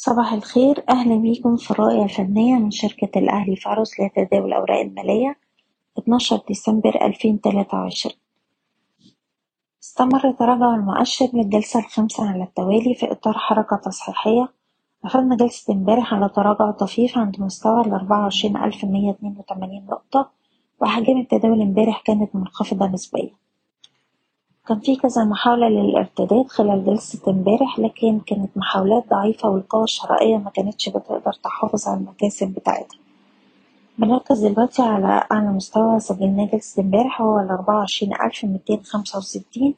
صباح الخير. أهلا بيكم في الرؤية الفنية من شركة الأهلي فارس لتداول الأوراق المالية. 12 ديسمبر 2023 استمر تراجع المؤشر للجلسة الخامسة على التوالي في إطار حركة تصحيحية. قفلنا جلسة امبارح على تراجع طفيف عند مستوى اتنين وتمانين نقطة. وأحجام التداول امبارح كانت منخفضة نسبيا. كان في كذا محاولة للارتداد خلال جلسة امبارح لكن كانت محاولات ضعيفة والقوى الشرائية ما كانتش بتقدر تحافظ على المكاسب بتاعتها. بنركز دلوقتي على أعلى مستوى سجلناه جلسة امبارح هو الأربعة وعشرين ألف ميتين خمسة وستين.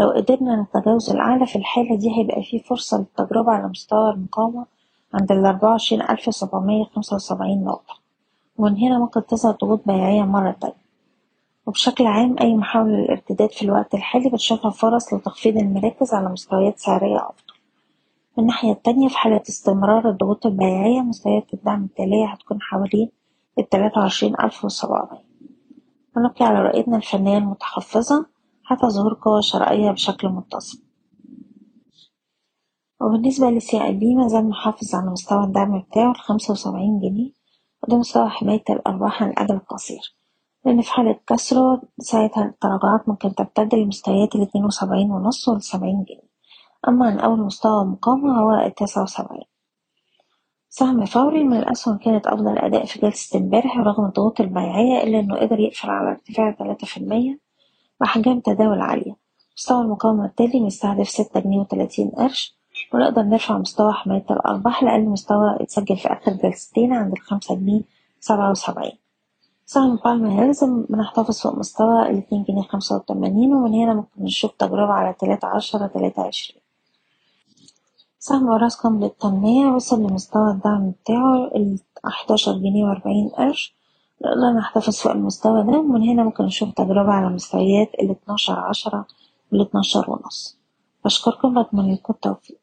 لو قدرنا نتجاوز الأعلى في الحالة دي هيبقى في فرصة للتجربة على مستوى المقاومة عند الأربعة وعشرين ألف سبعمية خمسة وسبعين نقطة. ومن هنا ممكن تظهر ضغوط بيعية مرة تانية. وبشكل عام أي محاولة للارتداد في الوقت الحالي بتشوفها فرص لتخفيض المراكز على مستويات سعرية أفضل. من الناحية التانية في حالة استمرار الضغوط البيعية مستويات الدعم التالية هتكون حوالين التلاتة وعشرين ألف وسبعمية. ونبقي على رؤيتنا الفنية المتحفظة حتى ظهور قوى شرائية بشكل متصل. وبالنسبة للسي اي بي مازال محافظ على مستوى الدعم بتاعه الخمسة وسبعين جنيه وده مستوى حماية الأرباح على الأجل القصير. لأن في حالة كسره ساعتها التراجعات ممكن تمتد لمستويات الاتنين وسبعين ونص والسبعين جنيه. أما عن أول مستوى مقاومة هو التسعة وسبعين. سهم فوري من الأسهم كانت أفضل أداء في جلسة امبارح رغم الضغوط البيعية إلا إنه قدر يقفل على ارتفاع تلاتة في المية وأحجام تداول عالية. مستوى المقاومة التالي مستهدف ستة جنيه وتلاتين قرش ونقدر نرفع مستوى حماية الأرباح لأقل مستوى اتسجل في آخر جلستين عند الخمسة جنيه سبعة وسبعين. سهم بالم هيلز بنحتفظ فوق مستوى الاتنين جنيه خمسة وتمانين ومن هنا ممكن نشوف تجربة على تلاتة عشرة تلاتة عشرين. سهم اوراسكوم للتنمية وصل لمستوى الدعم بتاعه الحداشر جنيه وأربعين قرش. نقدر نحتفظ فوق المستوى ده ومن هنا ممكن نشوف تجربة على مستويات الاتناشر عشرة والاتناشر ونص. بشكركم بتمنى لكم التوفيق.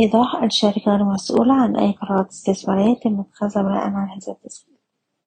إيضاح الشركة غير مسؤولة عن أي قرارات استثمارية تم اتخاذها بناء على هذا التسجيل.